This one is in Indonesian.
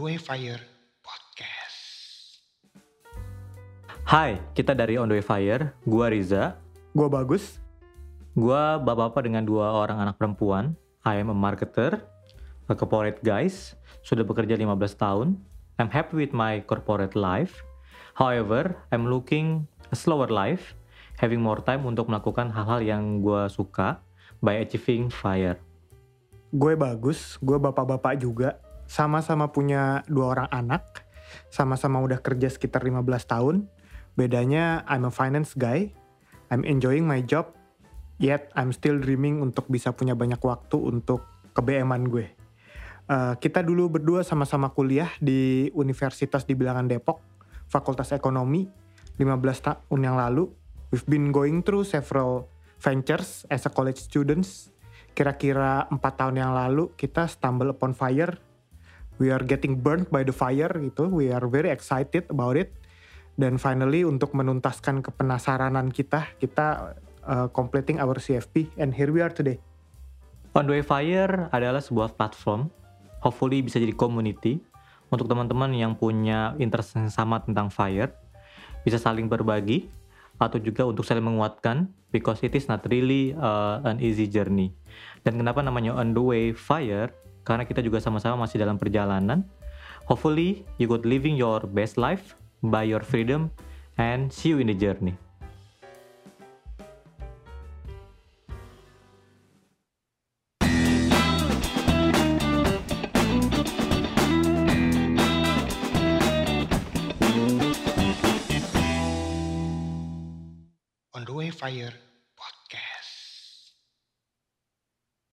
Way Fire Podcast. Hai, kita dari On The Way Fire. Gua Riza. Gua bagus. Gua bapak-bapak dengan dua orang anak perempuan. I am a marketer, a corporate guys. Sudah bekerja 15 tahun. I'm happy with my corporate life. However, I'm looking a slower life, having more time untuk melakukan hal-hal yang gua suka by achieving fire. Gue bagus, gue bapak-bapak juga. Sama-sama punya dua orang anak. Sama-sama udah kerja sekitar 15 tahun. Bedanya I'm a finance guy. I'm enjoying my job. Yet I'm still dreaming untuk bisa punya banyak waktu untuk ke BM-an gue. Uh, kita dulu berdua sama-sama kuliah di Universitas di Bilangan Depok, Fakultas Ekonomi, 15 tahun yang lalu. We've been going through several ventures as a college students. Kira-kira empat tahun yang lalu kita stumble upon fire. We are getting burnt by the fire gitu. We are very excited about it. Dan finally untuk menuntaskan kepenasaranan kita, kita uh, completing our CFP and here we are today. On The Way Fire adalah sebuah platform, hopefully bisa jadi community untuk teman-teman yang punya interest yang sama tentang fire, bisa saling berbagi, atau juga untuk saling menguatkan because it is not really uh, an easy journey. Dan kenapa namanya on the way fire? Karena kita juga sama-sama masih dalam perjalanan. Hopefully you could living your best life by your freedom and see you in the journey. Fire